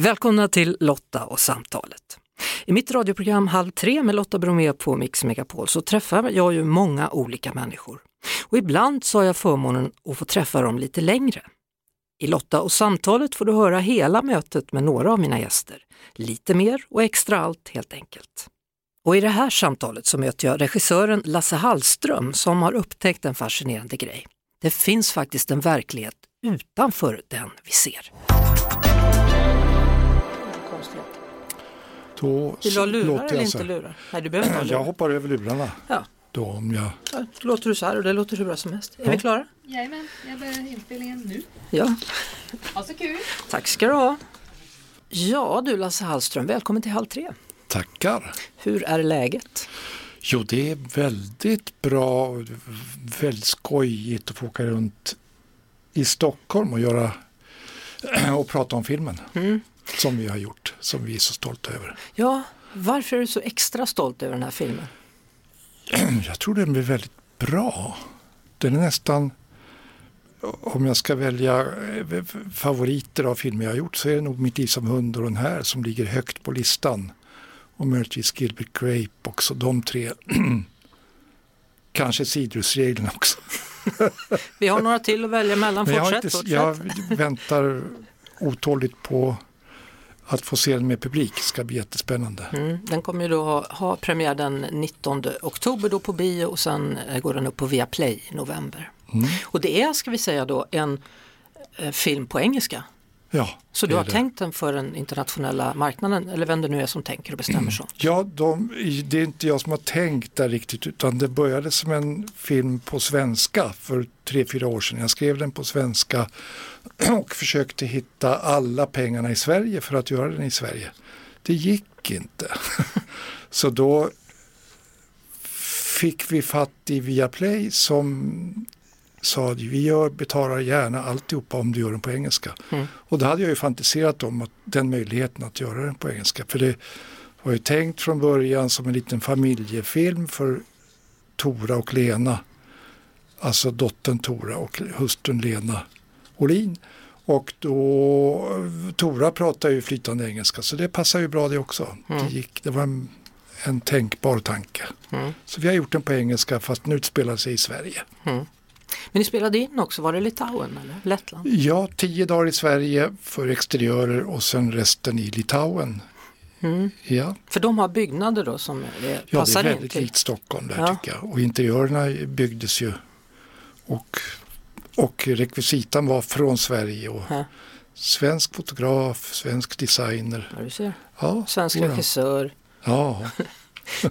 Välkomna till Lotta och samtalet. I mitt radioprogram Halv tre med Lotta Bromé på Mix Megapol så träffar jag ju många olika människor. Och ibland så har jag förmånen att få träffa dem lite längre. I Lotta och samtalet får du höra hela mötet med några av mina gäster. Lite mer och extra allt helt enkelt. Och i det här samtalet så möter jag regissören Lasse Hallström som har upptäckt en fascinerande grej. Det finns faktiskt en verklighet utanför den vi ser. Då Vill du ha lurar låter eller inte lurar? Nej, du behöver inte ha Jag lurar. hoppar över lurarna. Ja. Då om jag... Ja, då låter du så här och det låter hur bra som helst. Är Ja. vi klara? Jajamän, jag börjar inspelningen nu. Ja. Ha så kul! Tack ska du ha. Ja du Lasse Hallström, välkommen till Halv tre. Tackar. Hur är läget? Jo, det är väldigt bra väldigt skojigt att få åka runt i Stockholm och göra och prata om filmen Mm. Som vi har gjort, som vi är så stolta över. Ja, varför är du så extra stolt över den här filmen? Jag tror den blir väldigt bra. Den är nästan, om jag ska välja eh, favoriter av filmer jag har gjort så är det nog Mitt liv som hund och den här som ligger högt på listan. Och möjligtvis Gilbert Grape också, de tre. Kanske Citrusregeln också. Vi har några till att välja mellan. Men jag, Fortsätt, inte, fortsätt. jag väntar otåligt på att få se den med publik. Ska bli jättespännande. Mm, den kommer ju då ha, ha premiär den 19 oktober då på bio och sen eh, går den upp på Viaplay i november. Mm. Och det är, ska vi säga då, en eh, film på engelska. Ja, Så du har det. tänkt den för den internationella marknaden eller vem det nu är som tänker och bestämmer så? Ja, de, det är inte jag som har tänkt där riktigt utan det började som en film på svenska för tre, fyra år sedan. Jag skrev den på svenska och försökte hitta alla pengarna i Sverige för att göra den i Sverige. Det gick inte. Så då fick vi fatt i Viaplay som sa att vi gör, betalar gärna alltihopa om du gör den på engelska. Mm. Och då hade jag ju fantiserat om att, den möjligheten att göra den på engelska. För det var ju tänkt från början som en liten familjefilm för Tora och Lena. Alltså dottern Tora och hustrun Lena Olin. Och då, Tora pratar ju flytande engelska så det passar ju bra det också. Mm. Det, gick, det var en, en tänkbar tanke. Mm. Så vi har gjort den på engelska fast den utspelar sig i Sverige. Mm. Men ni spelade in också, var det Litauen eller Lettland? Ja, tio dagar i Sverige för exteriörer och sen resten i Litauen. Mm. Ja, För de har byggnader då som är, ja det passar är in väldigt till. likt Stockholm där Ja. tycker jag. Och interiörerna byggdes ju och, och rekvisitan var från Sverige och Ja. svensk fotograf, svensk designer. Ja. Ja, Svensk regissör. Ja,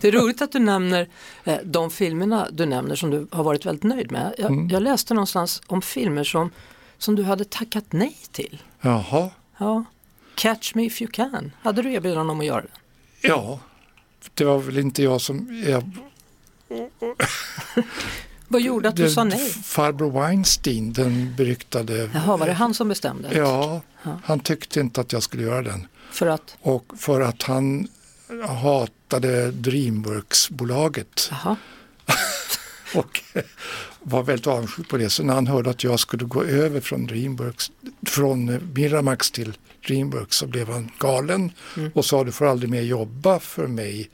Det är roligt att du nämner eh, de filmerna du nämner som du har varit väldigt nöjd med. Jag, Mm. jag läste någonstans om filmer som, som du hade tackat nej till. jaha, Ja. Catch me if you can. Hade du erbjudande om att göra det? ja. Det var väl inte jag som... Jag, Vad gjorde att du det- sa nej? Farbror Weinstein, den beryktade... Jaha, var det han som bestämde? Ja, Ja. han tyckte inte att jag skulle göra den. För att, Och för att han hatade Dreamworks-bolaget och var väldigt avundsjuk på det. Så när han hörde att jag skulle gå över från Dreamworks, från Miramax till Dreamworks så blev han galen Mm. och sa du får aldrig mer jobba för mig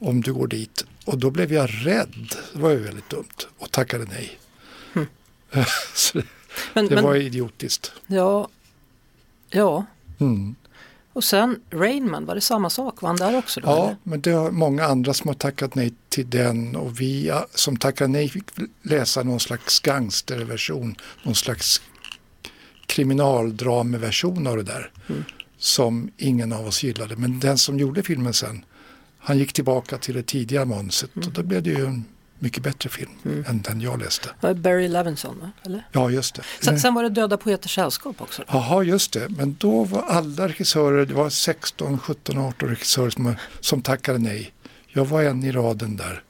om du går dit. Och då blev jag rädd, det var ju väldigt dumt och tackade nej. Mm. så det, men, det men var idiotiskt. ja, ja. Mm. Och sen Rainman, var det samma sak? Var han där också då? Ja, eller? men det har många andra som har tackat nej till den och vi som tackade nej fick läsa någon slags gangsterversion, någon slags kriminaldrameversion av det där Mm. som ingen av oss gillade. Men den som gjorde filmen sen, han gick tillbaka till det tidigare manuset och då blev det ju en mycket bättre film Mm. än den jag läste. Det var Barry Levinson, va? eller? Ja, just det. Sen, sen var det Döda Poeters Sällskap också. då. Jaha, just det. Men då var alla regissörer, det var 16, 17, 18 regissörer som, som tackade nej. Jag var en i raden där.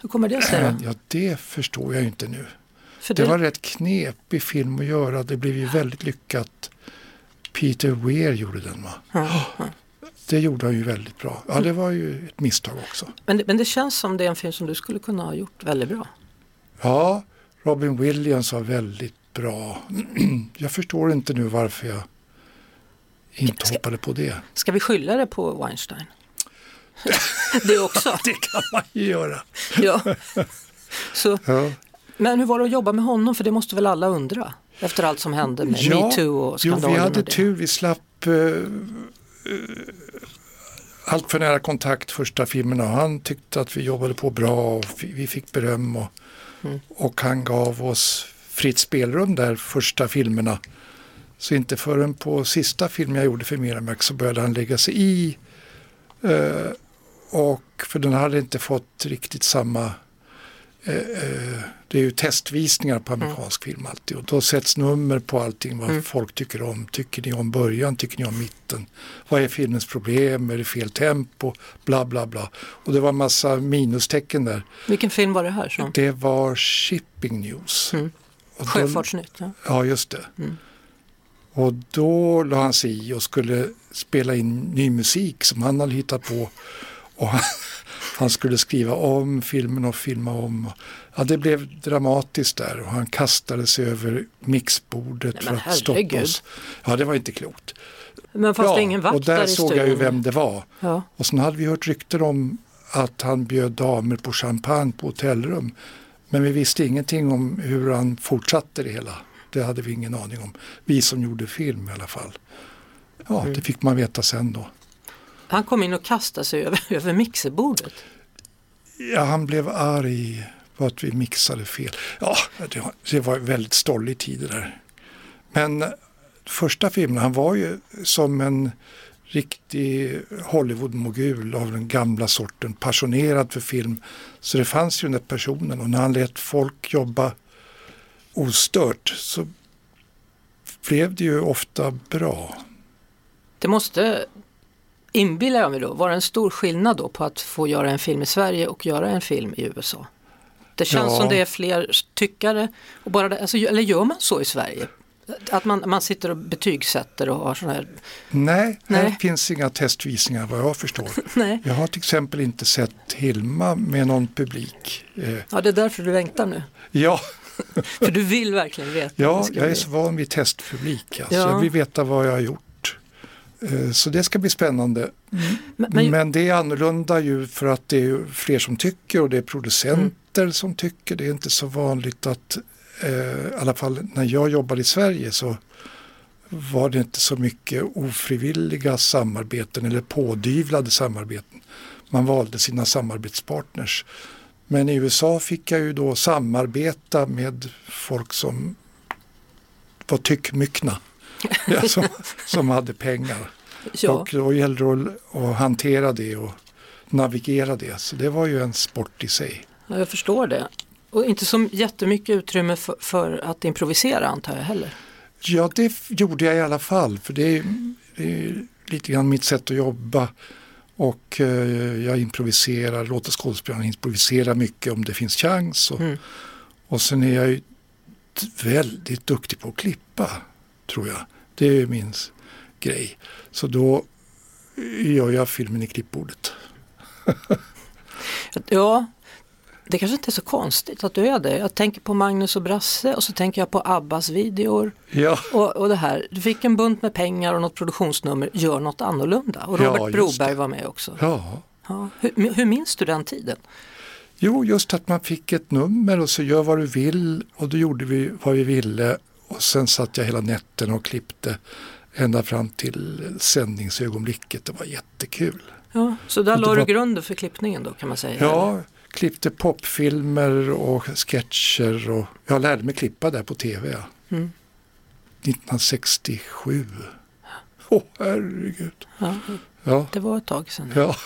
Hur kommer det sig? Ja, det förstår jag inte nu. För Det det, var rätt knepig film att göra. Det blev ju väldigt lyckat. Peter Weir gjorde den va? ja, ja. Det gjorde han ju väldigt bra. Ja, det var ju ett misstag också. Men, det- men det känns som det är en film som du skulle kunna ha gjort väldigt bra. Ja, Robin Williams var väldigt bra. Jag förstår inte nu varför jag inte Ska- hoppade på det. Ska vi skylla det på Weinstein? det också? Det kan man ju göra. Ja. Så, Ja. men hur var det att jobba med honom? För det måste väl alla undra? Efter allt som hände med Ja, metoo och Jo, skandalen. vi hade tur, vi slapp eh, eh, allt för nära kontakt första filmerna. Han tyckte att vi jobbade på bra och vi fick beröm och, Mm. och han gav oss fritt spelrum där första filmerna. Så inte förrän på sista filmen jag gjorde för Miramax så började han lägga sig i. Eh, och för den hade inte fått riktigt samma eh, eh, det är ju testvisningar på amerikansk film alltid och då sätts nummer på allting vad Mm. folk tycker om. Tycker ni om början? Tycker ni om mitten? Vad är filmens problem? Är det fel tempo? Bla bla bla. Och det var massa minustecken där. Vilken film var det här? Som? Det var Shipping News. Mm. Sjöfartsnytt. Ja. Ja, just det. Mm. Och då la han sig i och skulle spela in ny musik som han hade hittat på. Och han, han skulle skriva om filmen och filma om. Ja, det blev dramatiskt där och han kastade sig över mixbordet Nej, för att stoppa herregud. oss. Ja, det var inte klokt. Men fast det är ingen vakt och där i såg jag ju vem det var. Ja. Och sen hade vi hört rykten om att han bjöd damer på champagne på hotellrum. Men vi visste ingenting om hur han fortsatte det hela. Det hade vi ingen aning om. Vi som gjorde film i alla fall. Ja, Mm. det fick man veta sen då. Han kom in och kastade sig över, över mixerbordet. Ja, han blev arg på att vi mixade fel. Ja, det var, det var väldigt stollig tid det där. Men eh, första filmen, han var ju som en riktig Hollywood-mogul av den gamla sorten, passionerad för film. Så det fanns ju den där personen och när han lät folk jobba ostört så blev det ju ofta bra. Det måste, inbillar jag mig då, vara en stor skillnad då på att få göra en film i Sverige och göra en film i USA. Det känns Ja. som det är fler tyckare, och bara det, alltså, eller gör man så i Sverige? Att man, man sitter och betygsätter och har sådana här, Nej, här Nej. finns inga testvisningar vad jag förstår. nej, Jag har till exempel inte sett Hilma med någon publik. Eh, ja det är därför du längtar nu. ja, För du vill verkligen veta. ja, det jag är så van vid testpublik. Alltså. Ja. Jag vill veta vad jag har gjort. Eh, Så det ska bli spännande. Men, men, Men det är annorlunda ju för att det är fler som tycker och det är producenter Mm. som tycker. Det är inte så vanligt att, eh, i alla fall när jag jobbade i Sverige så var det inte så mycket ofrivilliga samarbeten eller pådyvlade samarbeten. Man valde sina samarbetspartners. Men i USA fick jag ju då samarbeta med folk som var tyckmyckna. Ja, som, som hade pengar. ja, Och då gällde det att, hantera det och navigera det. Så det var ju en sport i sig. ja, jag förstår det. Och inte så jättemycket utrymme för, för att improvisera antar jag heller. Ja, det gjorde jag i alla fall. För det är, det är lite grann mitt sätt att jobba. Och eh, jag improviserar, låter skådespelarna improvisera mycket om det finns chans. Och, Mm. och sen är jag ju väldigt duktig på att klippa, tror jag. Det är min grej. Så då gör jag filmen i klippbordet. Ja, det kanske inte är så konstigt att du är det. Jag tänker på Magnus och Brasse och så tänker jag på Abbas videor Ja, och, och det här. Du fick en bunt med pengar och något produktionsnummer, gör något annorlunda. Och Ja, Robert just Broberg var med också. ja. Ja. Hur, hur minns du den tiden? Jo, just att man fick ett nummer och så gör vad du vill och då gjorde vi vad vi ville och sen satt jag hela nätten och klippte ända fram till sändningsögonblicket. Det var jättekul. Ja, så där la du var- grunden för klippningen då kan man säga? eller? Ja, klippte popfilmer och sketcher och jag lärde mig klippa där på tv. Ja. Mm. 1967. Åh herregud. Ja, Ja, det var ett tag sedan. ja.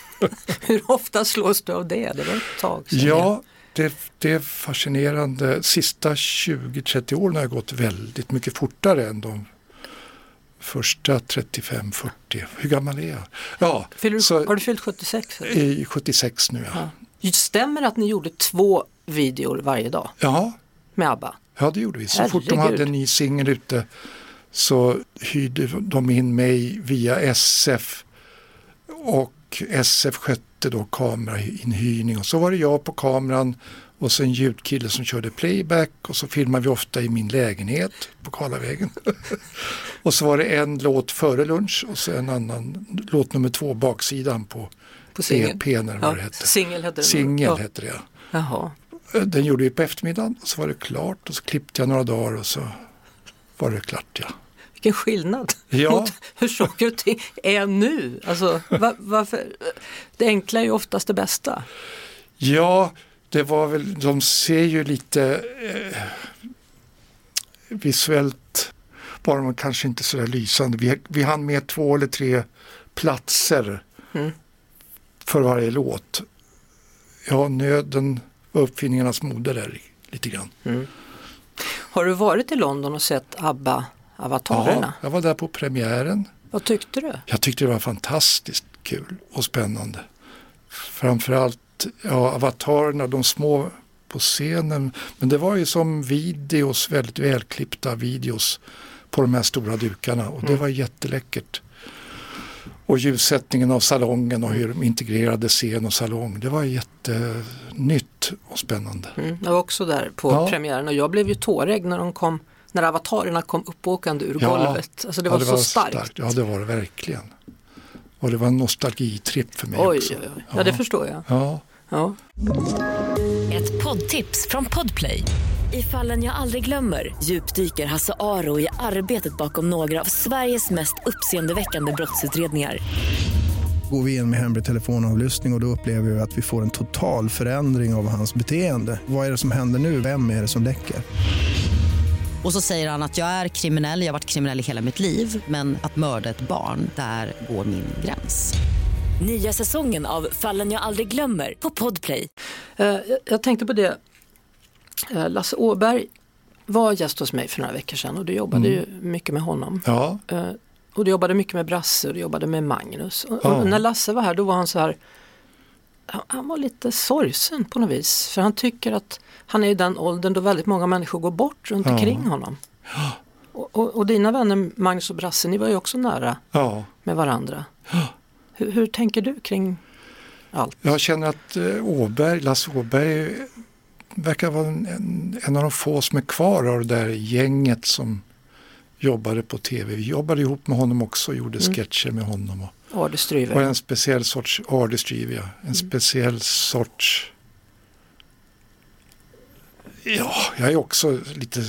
Hur ofta slås du av det? Det var ett tag sedan. Ja, det, det är fascinerande. Sista 20-30 åren har jag gått väldigt mycket fortare än de första 35-40. Hur gammal är jag? Ja, Fyller så- har du fyllt 76? eller? i 76 nu. Ja. Ja. Stämmer att ni gjorde två videor varje dag Ja, med ABBA? ja, det gjorde vi. Så fort de Herregud. hade en ny singel ute så hyrde de in mig via SF och SF skötte då kamerainhyrning och så var det jag på kameran och så en ljudkille som körde playback och så filmade vi ofta i min lägenhet på Karlavägen. och så var det en låt före lunch och så en annan låt nummer två, baksidan på, På. EP eller vad Ja, det hette. singel hette det. Singel Ja. hette det ja. Jaha. Den gjorde vi på eftermiddagen och så var det klart och så klippte jag några dagar och så var det klart ja. Vilken skillnad Ja. mot hur saker och ting är nu. Alltså, va, varför? Det enkla är ju oftast det bästa. Ja, det var väl, de ser ju lite eh, visuellt var de kanske inte så där lysande. Vi, vi hann med två eller tre platser Mm. för varje låt. Ja, nöden var uppfinningarnas moder där lite grann. Har du varit i London och sett ABBA-avatarerna? Ja, jag var där på premiären. Vad tyckte du? Jag tyckte det var fantastiskt kul och spännande. Framförallt ja, avatarerna, de små på scenen. Men det var ju som videos, väldigt välklippta videos på de här stora dukarna och det var jätteläckert. Och ljussättningen av salongen och hur de integrerade scen och salong. Det var jättenytt och spännande. Mm, jag var också där på Ja. premiären och jag blev ju tårögd när de kom när avatarerna kom uppåkande ur Ja. golvet. Alltså det var ja, så starkt. Ja, det var det verkligen. Och det var en nostalgitripp för mig Oj, också. oj, oj. Ja, det förstår jag. Ja. Ja. Ett poddtips från Podplay. I fallen jag aldrig glömmer djupdyker Hasse Aro i arbetet bakom några av Sveriges mest uppseendeväckande brottsutredningar. Går vi in med hemlig telefonavlyssning och, och då upplever vi att vi får en total förändring av hans beteende. Vad är det som händer nu? Vem är det som läcker? Och så säger han att jag är kriminell, jag har varit kriminell i hela mitt liv men att mörda ett barn, där går min gräns. Nya säsongen av Fallen jag aldrig glömmer på Podplay. Eh, jag- tänkte på det, eh, Lasse Åberg var gäst hos mig för några veckor sedan och du jobbade ju mycket med honom. ja, Eh, Och du jobbade mycket med Brasse och du jobbade med Magnus. Och, Ja. och när Lasse var här då var han så här, han- var lite sorgsen på något vis. För han tycker att han är i den åldern då väldigt många människor går bort runt Ja. omkring honom. Och, och, och dina vänner Magnus och Brasse, ni var ju också nära ja. med varandra. Hur, hur tänker du kring allt? Jag känner att eh, Åberg, Lasse Åberg verkar vara en, en, en av de få som är kvar av det där gänget som jobbade på tv. Vi jobbade ihop med honom också och gjorde sketcher med honom. Och, Arde Stryver. och en speciell sorts artistry, ja. En speciell sorts Ja, jag är också lite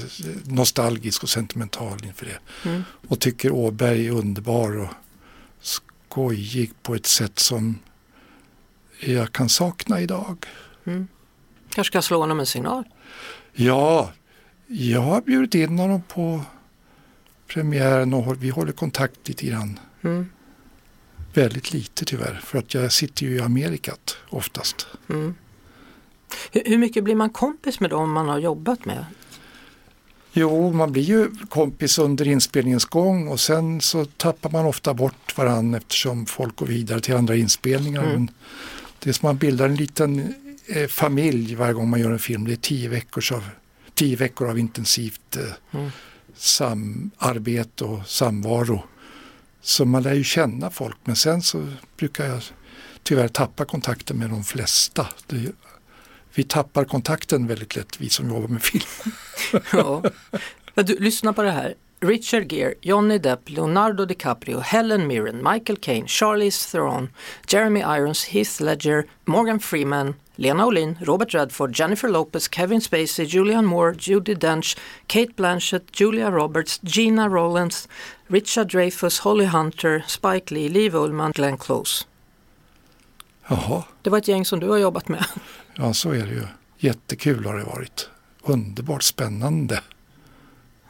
nostalgisk och sentimental inför det. Mm. Och tycker Åberg är underbar och skojig på ett sätt som jag kan sakna idag. Kanske ska slå honom en signal? Ja, jag har bjudit in honom på premiären och vi håller kontakt lite grann. Mm. Väldigt lite tyvärr, för att jag sitter ju i Amerikat oftast. Mm. Hur, hur mycket blir man kompis med dem man har jobbat med? Jo, man blir ju kompis under inspelningens gång och sen så tappar man ofta bort varandra eftersom folk går vidare till andra inspelningar. Mm. Men det är som man bildar en liten eh, familj varje gång man gör en film. Det är tio, veckors av, tio veckor av intensivt eh, Mm. samarbete och samvaro. Så man lär ju känna folk men sen så brukar jag tyvärr tappa kontakten med de flesta. Det, vi tappar kontakten väldigt lätt, vi som jobbar med film. Ja. Men du, lyssna på det här. Richard Gere, Johnny Depp, Leonardo DiCaprio, Helen Mirren, Michael Caine, Charlize Theron, Jeremy Irons, Heath Ledger, Morgan Freeman, Lena Olin, Robert Redford, Jennifer Lopez, Kevin Spacey, Julian Moore, Judi Dench, Kate Blanchett, Julia Roberts, Gina Rowlands, Richard Dreyfuss, Holly Hunter, Spike Lee, Liv Ullman, Glenn Close. Jaha. Det var ett gäng som du har jobbat med. Ja, så är det ju. Jättekul har det varit. Underbart spännande.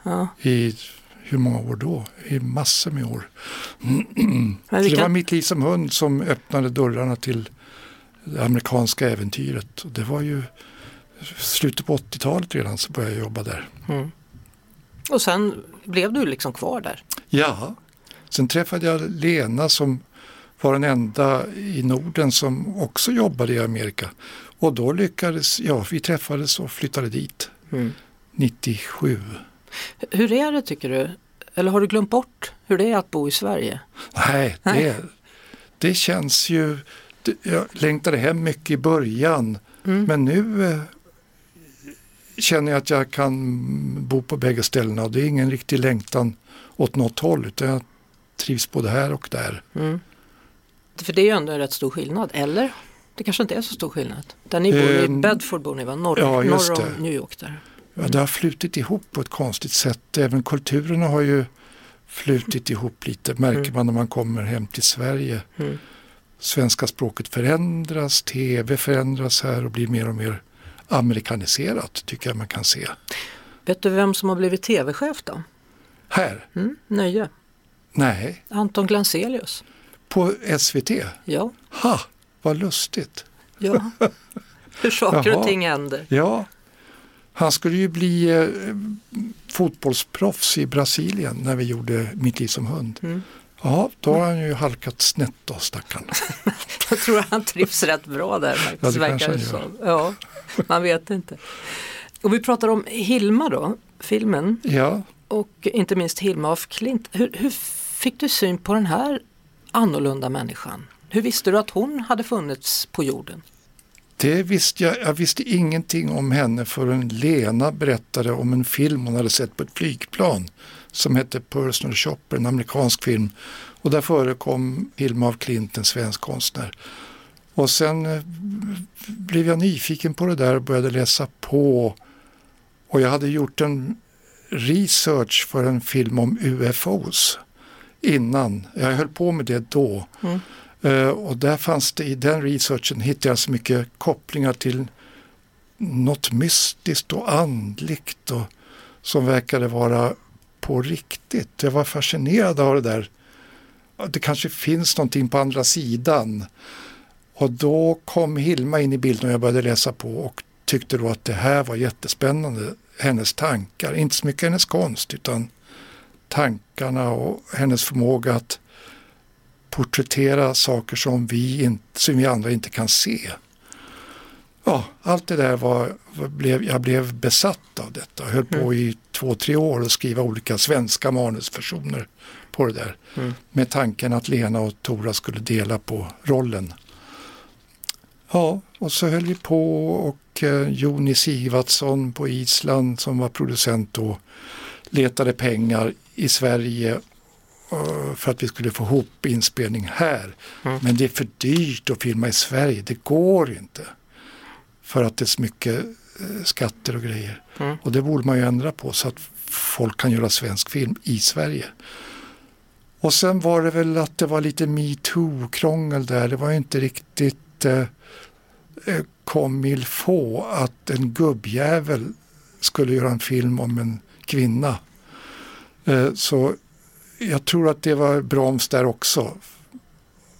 Ja. I hur många år då? I massor med år. Vi det var kan, Mitt liv som hund som öppnade dörrarna till det amerikanska äventyret. Det var ju slutet på 80-talet redan så började jag jobba där. och sen blev du liksom kvar där. Ja, sen träffade jag Lena som var den enda i Norden som också jobbade i Amerika. Och då lyckades, ja vi träffades och flyttade dit Mm. 97. Hur är det tycker du? Eller har du glömt bort hur det är att bo i Sverige? Nej, Nej. det, det känns ju, det, jag längtade hem mycket i början Mm. men nu eh, känner jag att jag kan bo på bägge ställena. Det är ingen riktig längtan åt något håll utan jag trivs både här och där. Mm. För det är ju ändå en rätt stor skillnad, eller? Det kanske inte är så stor skillnad. Där ni bor i Eh, Bedford bor ni va? Norr, ja, norr om det. New York där. Ja, det har flutit ihop på ett konstigt sätt. Även kulturerna har ju flutit ihop lite, märker Mm. man när man kommer hem till Sverige. Mm. Svenska språket förändras, tv förändras här och blir mer och mer amerikaniserat tycker jag man kan se. Vet du vem som har blivit tv-chef då? Här? Mm, nöje. Nej, Anton Glanzelius. på SVT? Ja, Ha, vad lustigt. ja. Hur saker Jaha. och ting händer. Ja, han skulle ju bli eh, fotbollsproffs i Brasilien när vi gjorde Mitt liv som hund. Mm. Ja, då har han ju halkat snett då stackarn. Jag tror han trivs rätt bra där Ja, faktiskt. det verkar det som. Ja, man vet inte. Och vi pratar om Hilma då, filmen. Ja, och inte minst Hilma af Klint. Hur, hur fick du syn på den här annorlunda människan? Hur visste du att hon hade funnits på jorden? det visste jag. Jag visste ingenting om henne förrän Lena berättade om en film hon hade sett på ett flygplan som hette Personal Shopper, en amerikansk film. Och där förekom Hilma af Klint, en svensk konstnär. Och sen eh, blev jag nyfiken på det där och började läsa på. Och jag hade gjort en research för en film om UFOs innan. Jag höll på med det då. Mm. Eh, och där fanns det i den researchen hittade jag så mycket kopplingar till något mystiskt och andligt och som verkade vara på riktigt. Jag var fascinerad av det där. Det kanske finns någonting på andra sidan. Och då kom Hilma in i bilden och jag började läsa på och tyckte då att det här var jättespännande. Hennes tankar, inte så mycket hennes konst utan tankarna och hennes förmåga att porträttera saker som vi, inte, som vi andra inte kan se. Ja, allt det där var, blev, jag blev besatt av detta. Jag höll på i två, tre år och skriva olika svenska manusversioner på det där. Mm. Med tanken att Lena och Tora skulle dela på rollen. Ja, och så höll vi på och eh, Joni Sivatsson på Island som var producent då letade pengar i Sverige eh, för att vi skulle få ihop inspelning här. Mm. Men det är för dyrt att filma i Sverige, det går inte. För att det är så mycket eh, skatter och grejer. Mm. Och det borde man ju ändra på så att folk kan göra svensk film i Sverige. Och sen var det väl att det var lite metoo-krångel där. Det var inte riktigt eh, eh, comme il faut att en gubbjävel skulle göra en film om en kvinna. Eh, så jag tror att det var broms där också.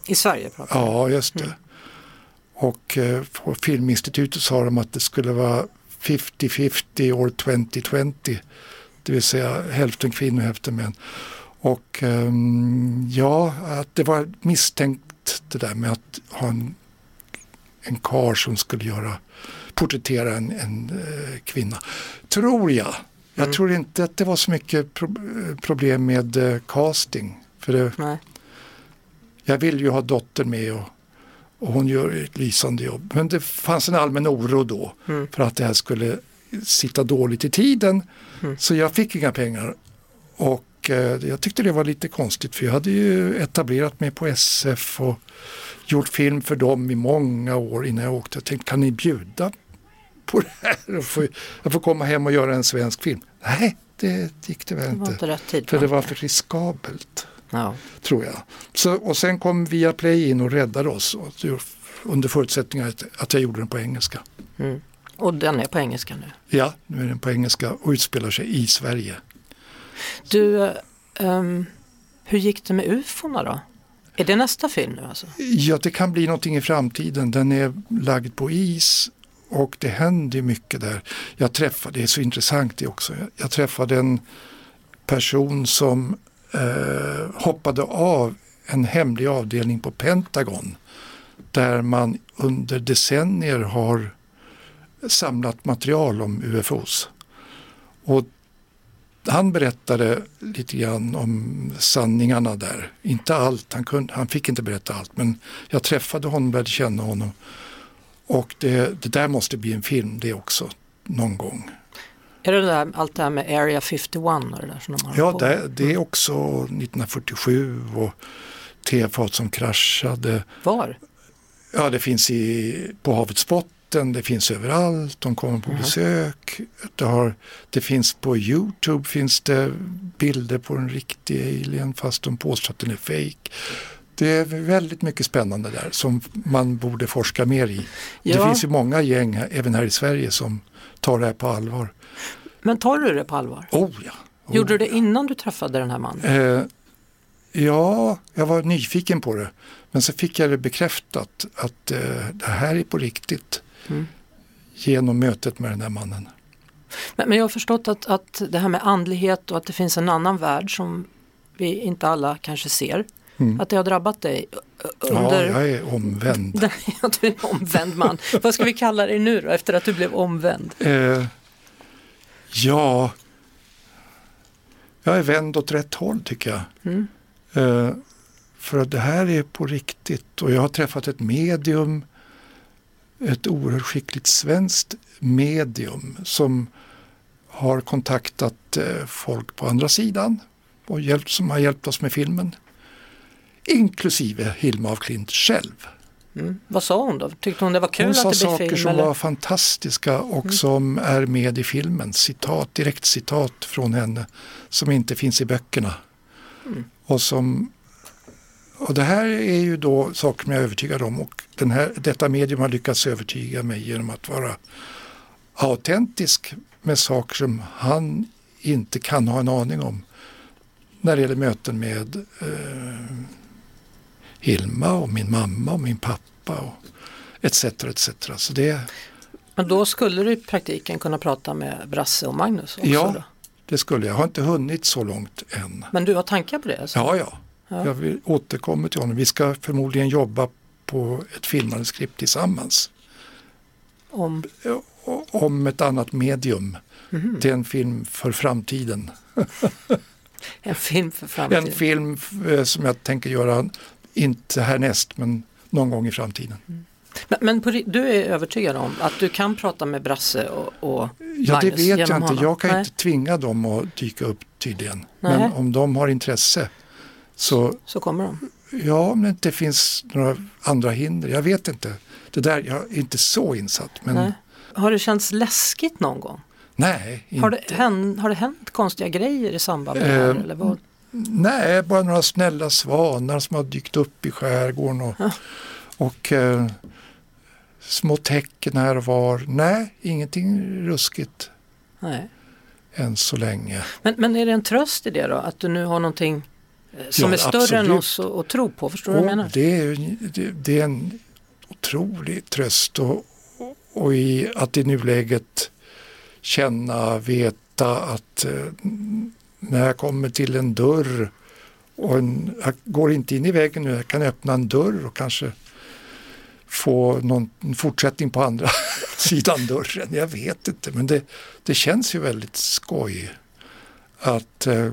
I Sverige pratar. Ja, just det. Mm. Och eh, på Filminstitutet sa de att det skulle vara 50-50 år 2020. Det vill säga hälften kvinnor och hälften män. Och ehm, ja, att det var misstänkt det där med att ha en, en kar som skulle göra, porträttera en, en eh, kvinna. Tror jag. Jag Mm. tror inte att det var så mycket pro eh, problem med eh, casting. För det, Nej. jag vill ju ha dottern med och, och hon gör ett lysande jobb. Men det fanns en allmän oro då Mm. för att det här skulle sitta dåligt i tiden. Mm. Så jag fick inga pengar. Och eh, jag tyckte det var lite konstigt för jag hade ju etablerat mig på SF och gjort film för dem i många år innan jag åkte. Jag tänkte kan ni bjuda på det här? Och få, jag får komma hem och göra en svensk film. Nej, det gick det väl Det var inte. inte. För det var för riskabelt Ja. tror jag. Så, och sen kom Viaplay in och räddade oss och, under förutsättning att, att jag gjorde den på engelska. Mm. Och den är på engelska nu. Ja, nu är den på engelska och utspelar sig i Sverige. Du, um, hur gick det med ufona då? Är det nästa film nu alltså? Ja, det kan bli någonting i framtiden. Den är lagd på is och det händer mycket där. Jag träffade, det är så intressant det också, jag, jag träffade en person som eh, hoppade av en hemlig avdelning på Pentagon där man under decennier har samlat material om UFOs. Och han berättade lite grann om sanningarna där. Inte allt, han, kunde, han fick inte berätta allt men jag träffade honom började känna honom. Och det, det där måste bli en film det också, någon gång. Är det där, allt det här med Area 51 och det där som de har Ja, det, det är också 1947 och tefat som kraschade. Var? Ja, det finns i, på havets botten, det finns överallt, de kommer på besök. Det, har, det finns på Youtube finns det bilder på en riktig alien fast de påstår att den är fake. Det är väldigt mycket spännande där som man borde forska mer i. Det Ja. finns ju många gäng, även här i Sverige, som tar det här på allvar. Men tar du det på allvar? Oh ja! Oh. Gjorde du det innan du träffade den här mannen? Eh, ja, jag var nyfiken på det. Men så fick jag det bekräftat att eh, det här är på riktigt. Mm. Genom mötet med den här mannen. Men, men jag har förstått att, att det här med andlighet och att det finns en annan värld som vi inte alla kanske ser. Mm. Att det har drabbat dig ö- Ja, under... jag är omvänd. Du är en omvänd man. Vad ska vi kalla dig nu då efter att du blev omvänd? Eh, ja, jag är vänd åt rätt håll tycker jag. Mm. Eh, för att det här är på riktigt och jag har träffat ett medium, ett oerhört skickligt svenskt medium som har kontaktat eh, folk på andra sidan och hjälpt, som har hjälpt oss med filmen. Inklusive Hilma af Klint själv. Mm. Vad sa hon då? Tyckte hon det var kul Hon sa att det blev saker film? som Eller? var fantastiska och Mm. som är med i filmen. Citat, direkt citat från henne som inte finns i böckerna. Mm. Och, som, och det här är ju då saker som jag är övertygad om och den här, detta medium har lyckats övertyga mig genom att vara autentisk med saker som han inte kan ha en aning om när det gäller möten med eh, Hilma och min mamma och min pappa och etc. etc. Så det, Men då skulle du i praktiken kunna prata med Brasse och Magnus också Ja. då? det skulle jag. Jag har inte hunnit så långt än. Men du har tankar på det? Alltså? Ja, ja. Ja. Jag vill återkomma till honom. Vi ska förmodligen jobba på ett filmmanuskript tillsammans. Om, O- Om ett annat medium. Mhm. Det är en film för framtiden. en film för framtiden? En film eh, som jag tänker göra, inte härnäst, men någon gång i framtiden. Men, men på, du är övertygad om att du kan prata med Brasse och, och Ja, det Magnus vet jag inte. honom? Jag kan Nej. inte tvinga dem att dyka upp tydligen. Nej. Men om de har intresse så Så kommer de. Ja, om det inte finns några andra hinder. Jag vet inte. Det där, jag är inte så insatt. Men Nej. nej, Har det känts läskigt någon gång? inte. Har det, hänt, har det hänt konstiga grejer i samband med det här? Eh, Eller vad? nej, bara några snälla svanar som har dykt upp i skärgården och, och eh, små tecken här och var. Nej, ingenting ruskigt Nej. än så länge. Men, men är det en tröst i det då? Att du nu har någonting eh, som Ja, är större än absolut. oss att, att tro på? Förstår du vad jag Och menar? det, är, det, det är en otrolig tröst och, och i att i nuläget känna, veta att eh, när jag kommer till en dörr och en, jag går inte in i väggen nu, jag kan öppna en dörr och kanske få någon fortsättning på andra sidan dörren. Jag vet inte, men det, det känns ju väldigt skoj att eh,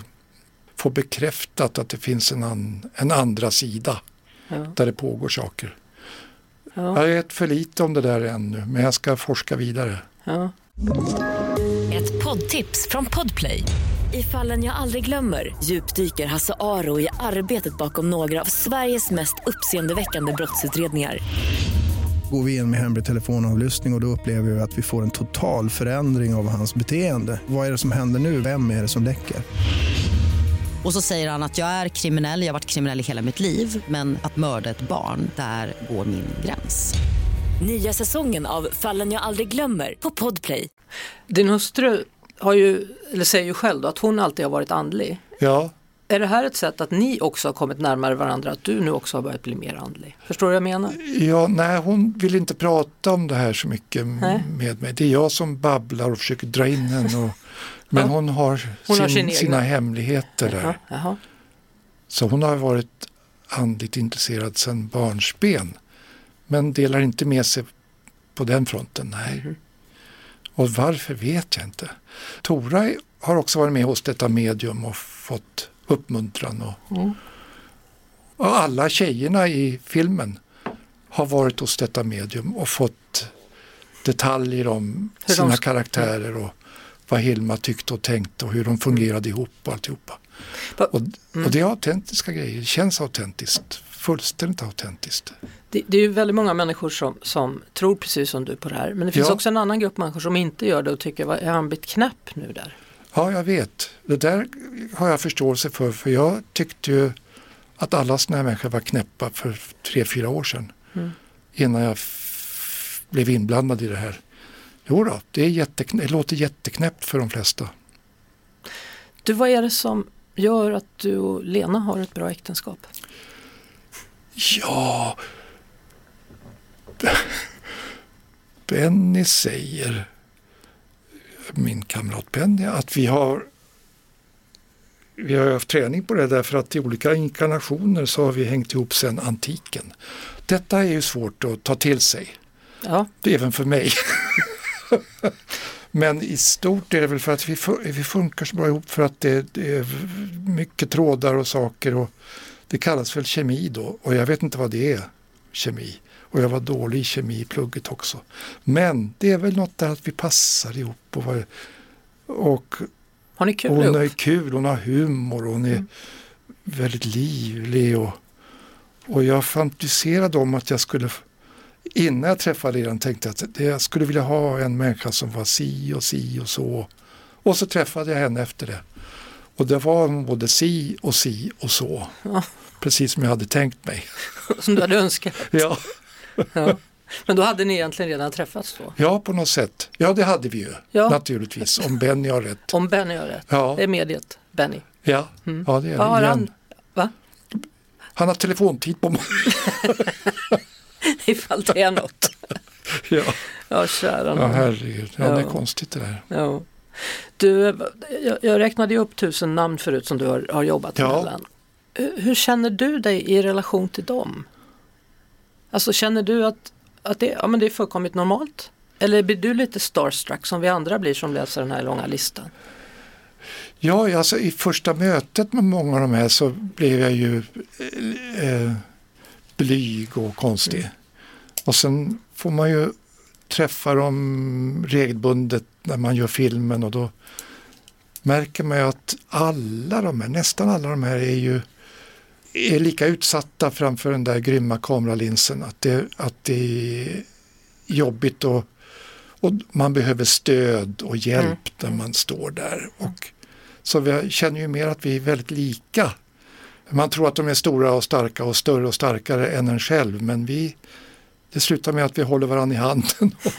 få bekräftat att det finns en, an, en andra sida Ja. där det pågår saker. Ja. Jag vet för lite om det där ännu, men jag ska forska vidare. Ja. Ett poddtips från Podplay. I fallen jag aldrig glömmer djupdyker Hasse Aro i arbetet bakom några av Sveriges mest uppseendeväckande brottsutredningar. Går vi in med hemlig telefonavlyssning och, och då upplever vi att vi får en total förändring av hans beteende. Vad är det som händer nu? Vem är det som läcker? Och så säger han att jag är kriminell, jag har varit kriminell i hela mitt liv men att mörda ett barn, där går min gräns. Nya säsongen av Fallen jag aldrig glömmer på Podplay. Din hustru har ju, eller säger ju själv då, att hon alltid har varit andlig. Ja, Är det här ett sätt att ni också har kommit närmare varandra, att du nu också har börjat bli mer andlig? Förstår du vad jag menar? ja, nej, hon vill inte prata om det här så mycket Nej. med mig. Det är jag som babblar och försöker dra in henne. Och, men hon har, Hon har sin, sin egna. sina hemligheter där. Jaha, jaha. Så hon har varit andligt intresserad sedan barnsben. Men delar inte med sig på den fronten, nej. Mhm. Och varför vet jag inte. Tora har också varit med hos detta medium och fått uppmuntran. Och, Mm. och alla tjejerna i filmen har varit hos detta medium och fått detaljer om Hur de sina ska- karaktärer och vad Hilma tyckte och tänkte och hur de fungerade ihop och alltihopa. Och, och det är autentiska grejer, det känns autentiskt, fullständigt autentiskt. Det, det är ju väldigt många människor som, som tror precis som du på det här. Men det finns Ja. också en annan grupp människor som inte gör det och tycker, vad är han blivit knäpp nu där? Ja, jag vet. Det där har jag förståelse för, för jag tyckte ju att alla sådana här människor var knäppa för tre, fyra år sedan. Mm. Innan jag blev inblandad i det här. Jo då, det, är jätteknä- det låter jätteknäppt för de flesta. Du, vad är det som gör att du och Lena har ett bra äktenskap? Ja, Benny säger, min kamrat Benny, att vi har vi har haft träning på det därför att i olika inkarnationer så har vi hängt ihop sedan antiken. Detta är ju svårt att ta till sig, Ja, även för mig. Men i stort är det väl för att vi, fu- vi funkar så bra ihop för att det, det är mycket trådar och saker och det kallas väl kemi då och jag vet inte vad det är, kemi. Och jag var dålig i kemi i plugget också. Men det är väl något där att vi passar ihop och, vad- och har ni kul hon ihop? är kul, hon har humor, hon är väldigt livlig och, och jag fantiserade om att jag skulle innan jag träffade er tänkte jag att det- jag skulle vilja ha en människa som var si och si och så. Och så träffade jag henne efter det. Och det var hon både si och si och så. Ja. Precis som jag hade tänkt mig. Som du hade önskat? Ja, Ja. Men då hade ni egentligen redan träffats då? ja på något sätt. Ja, det hade vi ju Ja. naturligtvis. Om Benny har rätt. Om Benny har rätt? Ja, Det är mediet, Benny. ja, Mm. ja det är Vad har det han? Va? Han har telefontid på mig. Ifall det är något. Ja, Ja, kära ja herregud. Ja, det är Ja. konstigt det där. Ja. Du, jag, jag räknade ju upp tusen namn förut som du har, har jobbat Ja. mellan. Hur, hur känner du dig i relation till dem? Alltså känner du att, att det, ja, men det är fullkomligt normalt? Eller blir du lite starstruck som vi andra blir som läser den här långa listan? Ja, alltså i första mötet med många av de här så blev jag ju eh, blyg och konstig. Och sen får man ju träffa dem regelbundet när man gör filmen och då märker man ju att alla de här, nästan alla de här är ju är lika utsatta framför den där grymma kameralinsen. Att det, att det är jobbigt och, och man behöver stöd och hjälp när man står där. Och, så vi känner ju mer att vi är väldigt lika. Man tror att de är stora och starka och större och starkare än en själv men vi, det slutar med att vi håller varandra i handen och,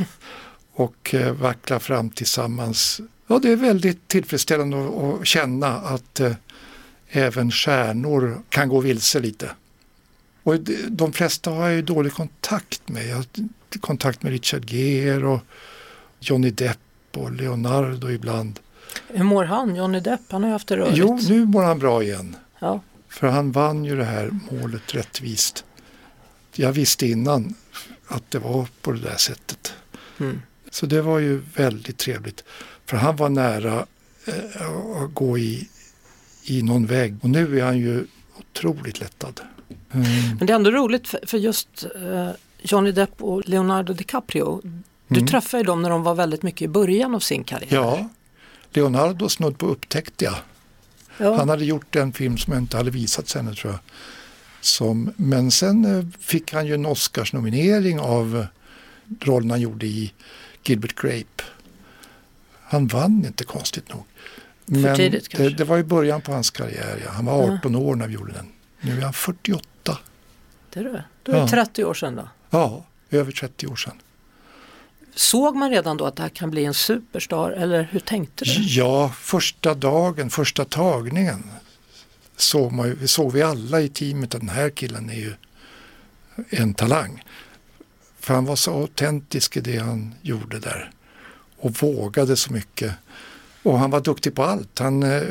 och eh, vacklar fram tillsammans. Ja, det är väldigt tillfredsställande att, känna att eh, även stjärnor kan gå vilse lite. Och de- de flesta har jag ju dålig kontakt med. Jag har kontakt med Richard Gere och Johnny Depp och Leonardo ibland. Hur mår han, Johnny Depp? Han har ju haft det rörigt. Jo, nu mår han bra igen. Ja. För han vann ju det här målet rättvist. Jag visste innan att det var på det där sättet. Mm. Så det var ju väldigt trevligt. För han var nära eh, att gå i, i någon väg. Och nu är han ju otroligt lättad. Mm. Men det är ändå roligt för, för just eh, Johnny Depp och Leonardo DiCaprio. Du Mm. träffade ju dem när de var väldigt mycket i början av sin karriär. Ja, Leonardo snudd på upptäckte jag. Ja. Han hade gjort en film som jag inte hade visat sen tror jag. Som, men sen eh, fick han ju en Oscarsnominering av rollen han gjorde i Gilbert Grape. Han vann inte konstigt nog. Men tidigt det, kanske? det var i början på hans karriär. Ja. Han var 18 år när vi gjorde den. Nu är han 48. Det är det. Då är det Ja. 30 år sedan då. Ja, över 30 år sedan. Såg man redan då att det här kan bli en superstar eller hur tänkte du? Ja, första dagen, första tagningen såg, man, såg vi alla i teamet att den här killen är ju en talang. För han var så autentisk i det han gjorde där och vågade så mycket. Och han var duktig på allt. Han eh,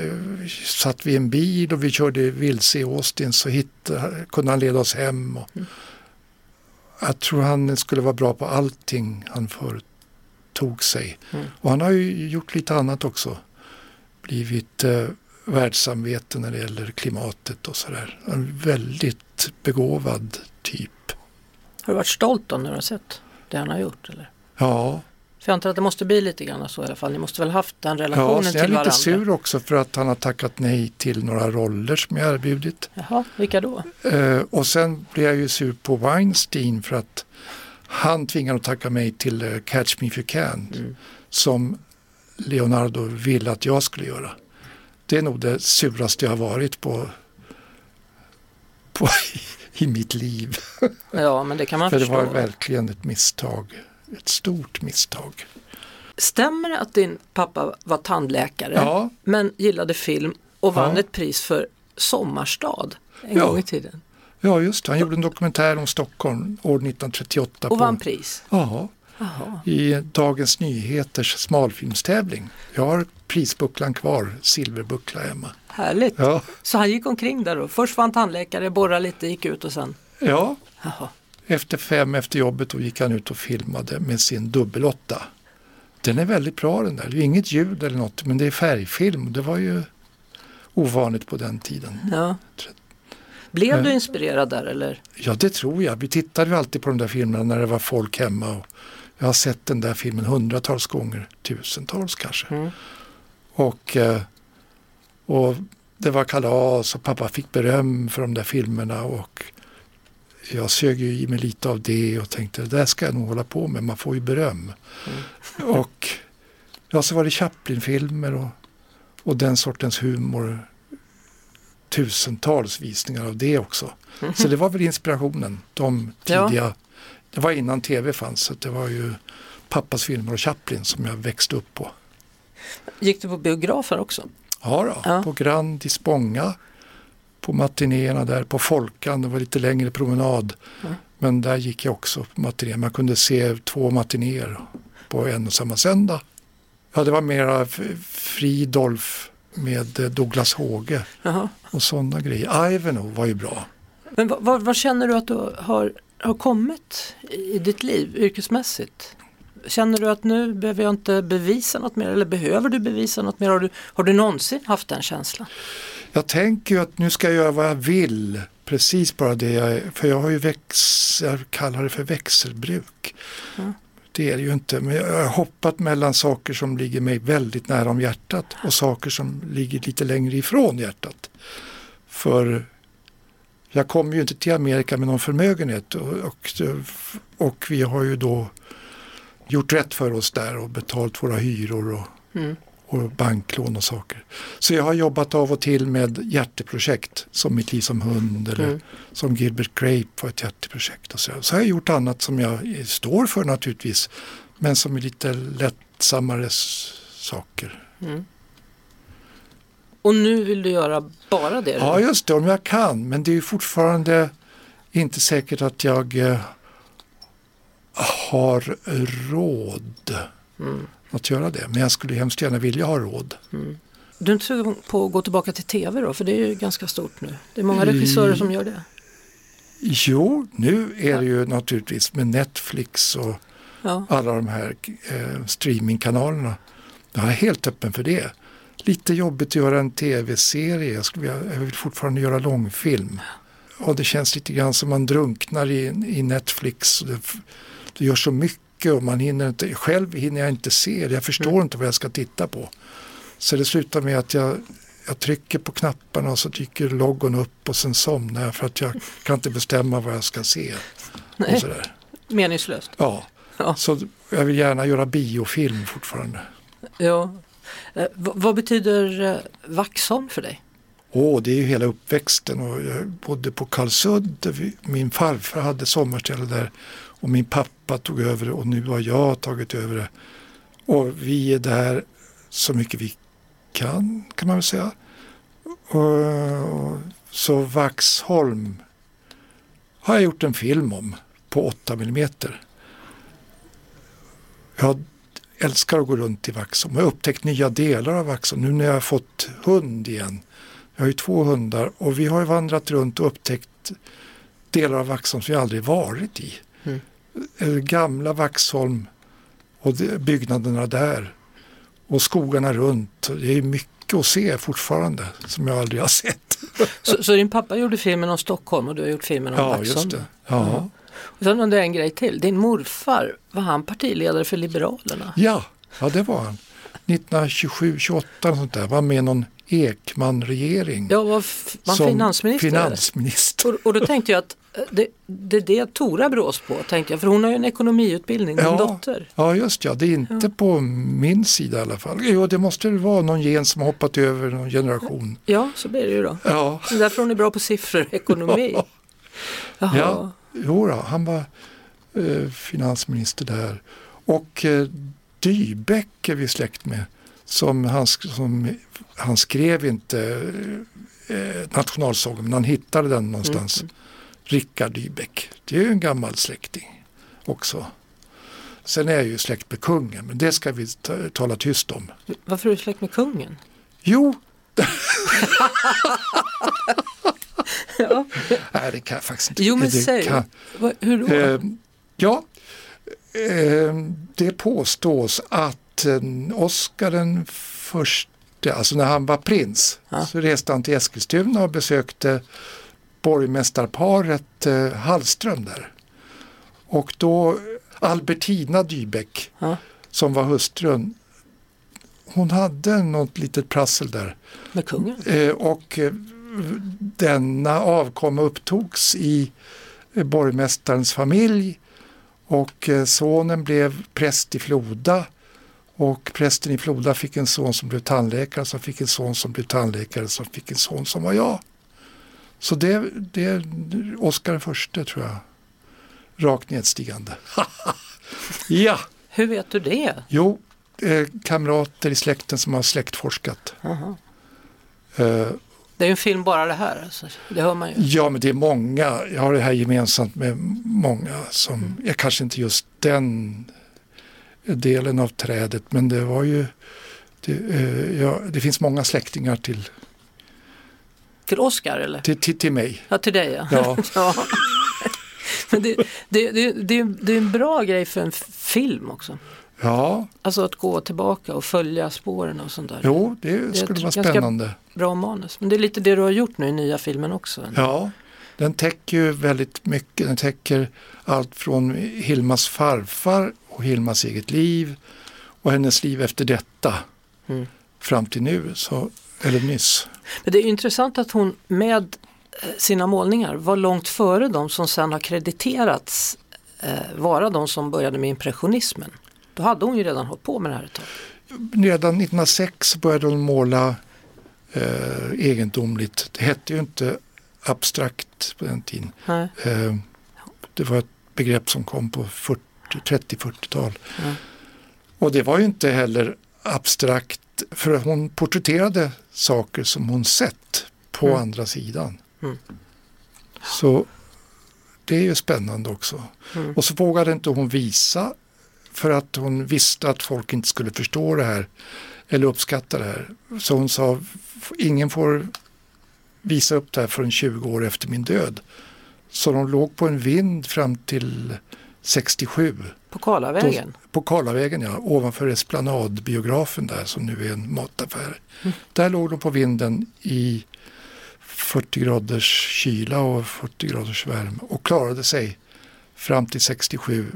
satt vid en bil och vi körde vilse i Austin så hittade, kunde han leda oss hem. Och Jag tror han skulle vara bra på allting han företog sig. Mm. Och han har ju gjort lite annat också. Blivit eh, världssamvete när det gäller klimatet och sådär. En väldigt begåvad typ. Har du varit stolt då när du har sett det han har gjort? Eller? Ja, För jag antar att det måste bli lite grann så i alla fall. Ni måste väl haft den Ja, relationen till jag är lite varandra? sur också för att han har tackat nej till några roller som jag erbjudit. Jaha, vilka då? Eh, och sen blev jag ju sur på Weinstein för att han tvingade att tacka mig till eh, Catch Me If You Can Mm. som Leonardo ville att jag skulle göra. Det är nog det suraste jag har varit på, på i mitt liv. Ja, men det kan man För det förstå. var verkligen ett misstag. Ett stort misstag. Stämmer det att din pappa var tandläkare Ja, men gillade film och vann Ja. ett pris för Sommarstad en Ja. gång i tiden? ja just det. Han gjorde en dokumentär om Stockholm år 1938. Och på, vann pris? Ja, i Dagens Nyheters smalfilmstävling. Jag har prisbucklan kvar, silverbuckla hemma. Härligt. Ja, Så han gick omkring där då. Först var han tandläkare, borrade lite, gick ut och sen... ja. Jaha. efter fem efter jobbet då gick han ut och filmade med sin dubbelåtta. Den är väldigt bra den där. Det är inget ljud eller något men det är färgfilm. Det var ju ovanligt på den tiden. Ja. Blev du inspirerad där eller? Ja det tror jag. Vi tittade ju alltid på de där filmerna när det var folk hemma. Och jag har sett den där filmen hundratals gånger, tusentals kanske. Mm. Och, eh, och det var kalas och pappa fick beröm för de där filmerna. Och jag sög ju i mig lite av det och tänkte det där ska jag nog hålla på med, man får ju beröm. Och ja, så var det Chaplin-filmer och, och den sortens humor. Tusentals visningar av det också. Så det var väl inspirationen, de Ja. tidiga. Det var innan tv fanns, så det var ju pappas filmer och Chaplin som jag växte upp på. Gick du på biografer också? Ja, då, Ja. på Grand i Spånga. På matinéerna där på Folkan, det var lite längre promenad. Mm. Men där gick jag också på matiné. Man kunde se två matinéer på en och samma söndag. Ja, det var mera Fridolf med eh, Douglas Håge Jaha. och sådana grejer. Ivanhoe var ju bra. Men vad, vad, vad känner du att du har, har kommit i ditt liv yrkesmässigt? Känner du att nu behöver jag inte bevisa något mer eller behöver du bevisa något mer? Har du, har du någonsin haft den känslan? Jag tänker ju att nu ska jag göra vad jag vill. Precis bara det jag är. För jag har ju väx, jag kallar det för växelbruk. Mm. Det är det ju inte. Men jag har hoppat mellan saker som ligger mig väldigt nära om hjärtat och saker som ligger lite längre ifrån hjärtat. För jag kommer ju inte till Amerika med någon förmögenhet och, och, och vi har ju då gjort rätt för oss där och betalt våra hyror och Mm. och banklån och saker. Så jag har jobbat av och till med hjärteprojekt som Mitt liv som hund eller Mm. som Gilbert Grape var ett hjärteprojekt. Och så. så har jag gjort annat som jag står för naturligtvis men som är lite lättsammare saker. Mm. Och nu vill du göra bara det? Ja just det, om jag kan men det är fortfarande inte säkert att jag eh, har råd Mm. att göra det. Men jag skulle hemskt gärna vilja ha råd. Du är inte sugen på att gå tillbaka till tv då? För det är ju ganska stort nu. Det är många Mm. regissörer som gör det. Jo, nu är det ju naturligtvis med Netflix och Ja. alla de här eh, streamingkanalerna. Jag är helt öppen för det. Lite jobbigt att göra en tv-serie. Jag, skulle jag vill fortfarande göra långfilm. Och det känns lite grann som man drunknar i, i Netflix. Det, det gör så mycket och man hinner inte, själv hinner jag inte se det. Jag förstår Mm. inte vad jag ska titta på. Så det slutar med att jag, jag trycker på knapparna och så dyker loggon upp och sen somnar jag för att jag kan inte bestämma vad jag ska se. Nej, Och sådär. meningslöst. Ja. Ja. så jag vill gärna göra biofilm fortfarande. Ja. Eh, v- vad betyder eh, Vaxholm för dig? Åh, det är ju hela uppväxten och jag bodde på Karlsud. där vi- Min farfar hade sommarställe där och min pappa tog över det och nu har jag tagit över det. Och vi är där så mycket vi kan, kan man väl säga. Och, och, så Vaxholm har jag gjort en film om på 8 millimeter. Jag älskar att gå runt i Vaxholm. Jag har upptäckt nya delar av Vaxholm nu när jag har fått hund igen. Jag har ju två hundar och vi har ju vandrat runt och upptäckt delar av Vaxholm som jag aldrig varit i. Mm. Gamla Vaxholm och byggnaderna där och skogarna runt. Det är mycket att se fortfarande som jag aldrig har sett. Så, så din pappa gjorde filmen om Stockholm och du har gjort filmen om Ja, Vaxholm? just det. Ja. Och sen undrar jag en grej till. Din morfar, var han partiledare för Liberalerna? Ja, ja det var han. 1927, 28 och sånt där. Var med i någon Ekman-regering. Ja, var, var finansminister? finansminister. Och, och då tänkte jag att det, det är det Tora brås på, tänkte jag, för hon har ju en ekonomiutbildning, din dotter. Ja, just ja. Det är inte på min sida i alla fall. Jo, det måste väl vara någon gen som har hoppat över någon generation. Ja, så blir det ju då. Ja, Så därför hon är bra på siffror, ekonomi. Jaha. ja. Jo då, han var eh, finansminister där. Och eh, Dybeck är vi släkt med. Som han, som, han skrev inte eh, nationalsången, men han hittade den någonstans. Mm. Rickard Dybeck. Det är ju en gammal släkting också. Sen är jag ju släkt med kungen, men det ska vi ta- tala tyst om. Varför är du släkt med kungen? Jo, Ja. nej det kan jag faktiskt inte. Jo men det säg, kan- hur då? Eh, ja, eh, det påstås att eh, Oscar den första, alltså när han var prins, Ja. så reste han till Eskilstuna och besökte borgmästarparet eh, Hallström där. Och då Albertina Dybeck, Ja. som var hustrun, hon hade något litet prassel där. Med kungen? Eh, och eh, denna avkomma upptogs i eh, borgmästarens familj och eh, sonen blev präst i Floda och prästen i Floda fick en son som blev tandläkare som fick en son som blev tandläkare som fick en son som var jag. Så det, det är Oscar den förste tror jag. Rakt nedstigande. ja, Hur vet du det? jo, eh, kamrater i släkten som har släktforskat. Jaha. Eh, Det är ju en film bara det här, alltså. det hör man ju. Ja, men det är många. Jag har det här gemensamt med många som, Mm. jag kanske inte just den delen av trädet, men det var ju, det, eh, ja, det finns många släktingar till, Till Oscar eller? till, till, till mig. Ja, till dig ja. Ja. ja. Men det, det, det, det, det är en bra grej för en film också. Ja, Alltså att gå tillbaka och följa spåren och sånt där. jo, det är skulle vara spännande. Bra manus. Men det är lite det du har gjort nu i nya filmen också. Ja, den täcker ju väldigt mycket. Den täcker allt från Hilmas farfar och Hilmas eget liv och hennes liv efter detta Mm. fram till nu, så, eller nyss. Men det är intressant att hon med eh, sina målningar var långt före de som sen har krediterats eh, vara de som började med impressionismen. Då hade hon ju redan hållit på med det här ett tag. redan 1906 började hon måla eh, egendomligt. Det hette ju inte abstrakt på den tiden. Eh, det var ett begrepp som kom på 40 30-40-tal. Mm. Och det var ju inte heller abstrakt för hon porträtterade saker som hon sett på Mm. andra sidan. Mm. Så det är ju spännande också. Mm. Och så vågade inte hon visa för att hon visste att folk inte skulle förstå det här eller uppskatta det här. Så hon sa, ingen får visa upp det här förrän 20 år efter min död. Så de låg på en vind fram till 67 På Karlavägen. på Karlavägen, ja, ovanför Esplanadbiografen där som nu är en mataffär. Där låg de på vinden i 40 graders kyla och 40 graders värme och klarade sig fram till 67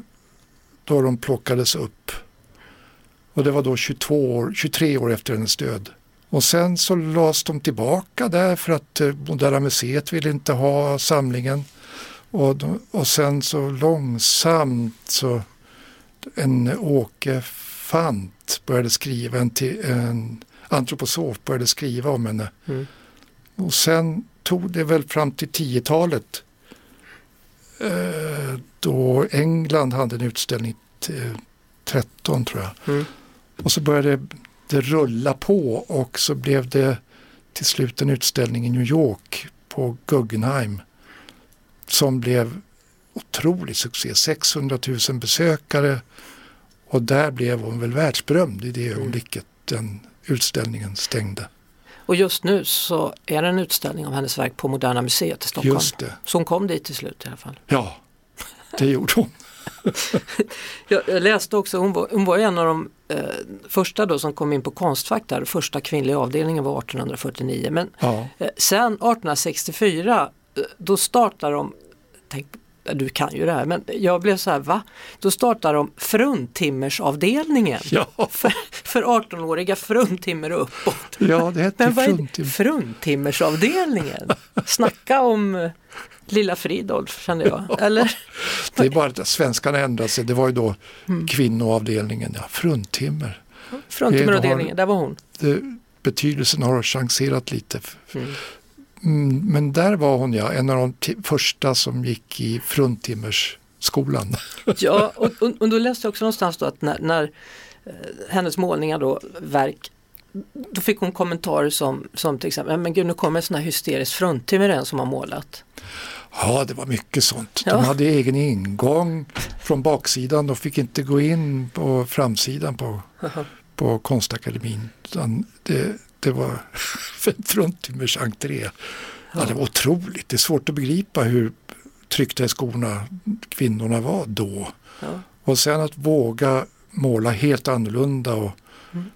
då de plockades upp. Och det var då 22 år, 23 år efter hennes död. Och sen så lades de tillbaka där för att eh, Moderna Museet ville inte ha samlingen. Och, de, och sen så långsamt så en Åke Fant började skriva, en, en antroposof började skriva om henne. Mm. Och sen tog det väl fram till 10-talet eh, då England hade en utställning till 13 tror jag. Mm. Och så började det rulla på och så blev det till slut en utställning i New York på Guggenheim som blev otrolig succé. 600 000 besökare och där blev hon väl världsberömd i det ögonblicket den utställningen stängde. Och just nu så är det en utställning av hennes verk på Moderna Museet i Stockholm. Just det, Så hon kom dit till slut i alla fall. ja, det gjorde hon. Jag, läste också, hon var, hon var en av de eh, första då som kom in på Konstfack där, första kvinnliga avdelningen var 1849. Men Ja, eh, sen 1864 eh, då startar de, tänk, du kan ju det här, men jag blev så här, va? Då startar de fruntimmersavdelningen Ja, för, för 18-åriga fruntimmer och uppåt. ja det hette fruntim. fruntimmersavdelningen? Snacka om eh, lilla Fridolf kände jag. Eller? Det är bara att svenskarna ändrade sig. Det var ju då kvinnoavdelningen, ja, fruntimmer. Fruntimmeravdelningen, där var hon. Det, betydelsen har chanserat lite. Mm, men där var hon ja, en av de första som gick i fruntimmersskolan. Ja, och, och, och då läste jag också någonstans då att när, när eh, hennes målningar då, verk, då fick hon kommentarer som, som till exempel, men gud nu kommer en sån här hysterisk fruntimmer en som har målat. Ja, det var mycket sånt. Ja. De hade egen ingång från baksidan. De fick inte gå in på framsidan på, på konstakademin. Det, det var fruntimmers entré. Ja, det var otroligt. Det är svårt att begripa hur tryckta i skorna kvinnorna var då. Ja. Och sen att våga måla helt annorlunda och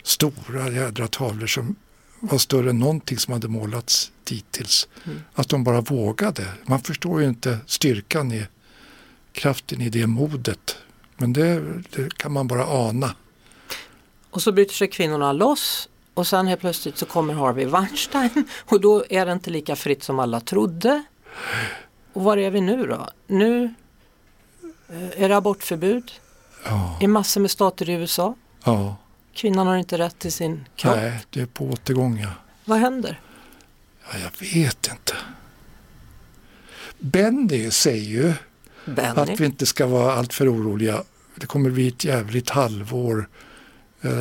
stora jädra tavlor som var större än någonting som hade målats dittills. Att de bara vågade. Man förstår ju inte styrkan i kraften i det modet. Men det, det kan man bara ana. Och så bryter sig kvinnorna loss och sen helt plötsligt så kommer Harvey Weinstein och då är det inte lika fritt som alla trodde. Och var är vi nu då? Nu eh, är det abortförbud Ja, i massor med stater i USA. ja. Kvinnan har inte rätt till sin kropp. Nej, det är på återgång. Ja. Vad händer? Ja, jag vet inte. Benny säger ju Benny? att vi inte ska vara alltför oroliga. Det kommer bli ett jävligt halvår. Eh,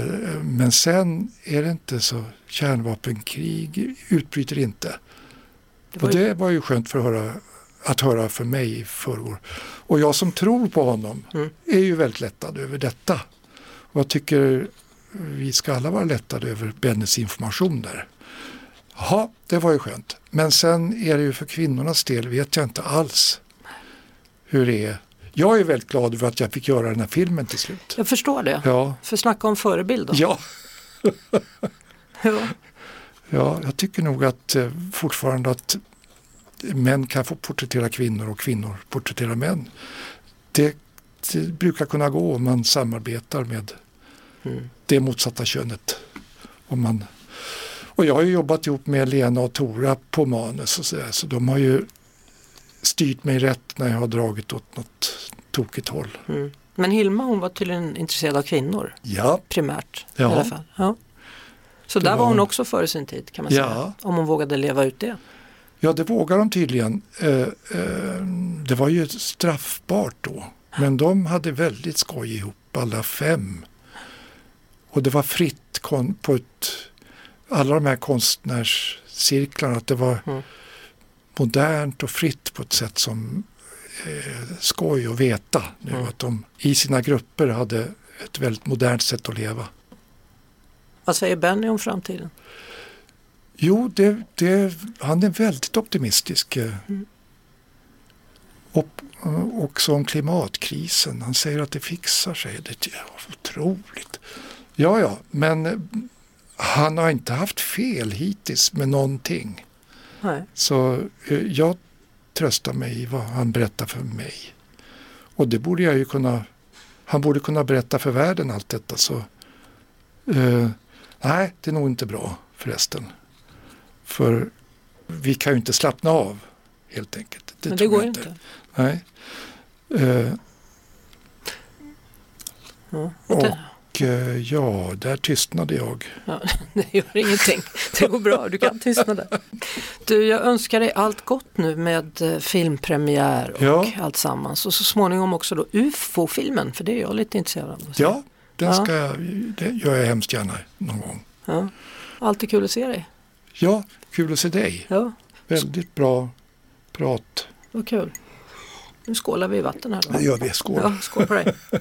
Men sen är det inte så. Kärnvapenkrig utbryter inte. det Och det var ju skönt för att höra, att höra för mig i förrgår. Och jag som tror på honom Mm. är ju väldigt lättad över detta. Och jag tycker vi ska alla vara lättade över Bennys information där. Jaha, det var ju skönt. Men sen är det ju för kvinnornas del vet jag inte alls hur det är. Jag är väldigt glad över att jag fick göra den här filmen till slut. jag förstår det. Ja, För snacka om förebild då. ja, Ja. ja jag tycker nog att eh, fortfarande att män kan få porträttera kvinnor och kvinnor porträttera män. Det, det brukar kunna gå om man samarbetar med Mm. det motsatta könet. Om man, och jag har ju jobbat ihop med Lena och Tora på manus och så, där, så de har ju styrt mig rätt när jag har dragit åt något tokigt håll. Mm. Men Hilma hon var tydligen intresserad av kvinnor Ja, primärt. Ja. I alla fall. Ja. Så Det där var hon också före sin tid kan man säga. Ja. Om hon vågade leva ut det. ja det vågar de tydligen. Eh, eh, det var ju straffbart då. Men de hade väldigt skoj ihop alla fem. Och det var fritt på ett, alla de här konstnärscirklarna. Att det var Mm. Modernt och fritt på ett sätt som eh, skoj att veta nu. Mm. Att de i sina grupper hade ett väldigt modernt sätt att leva. Vad säger Benny om framtiden? Jo, det, det, han är väldigt optimistisk. eh. Och, och också om klimatkrisen. Han säger att det fixar sig. Det är otroligt. Ja, ja, men eh, han har inte haft fel hittills med någonting. Nej. Så eh, jag tröstar mig i vad han berättar för mig. Och det borde jag ju kunna, han borde kunna berätta för världen allt detta. Så eh, nej, det är nog inte bra förresten. För vi kan ju inte slappna av helt enkelt. Men det går ju inte. Nej. Eh, Ja. Det, och ja, där tystnade jag. ja, det gör ingenting. Det går bra, du kan tystna där. Du, jag önskar dig allt gott nu med eh, filmpremiär och Ja. allt sammans. Och så småningom också då UFO-filmen, för det är jag lite intresserad av. Ja, den Ja. ska jag, det gör jag hemskt gärna någon gång. Ja. Alltid kul att se dig. Ja, kul att se dig. Ja, Väldigt bra prat. vad kul. Nu skålar vi i vatten här. Då. Det gör vi. Skål. Ja, skål på dig.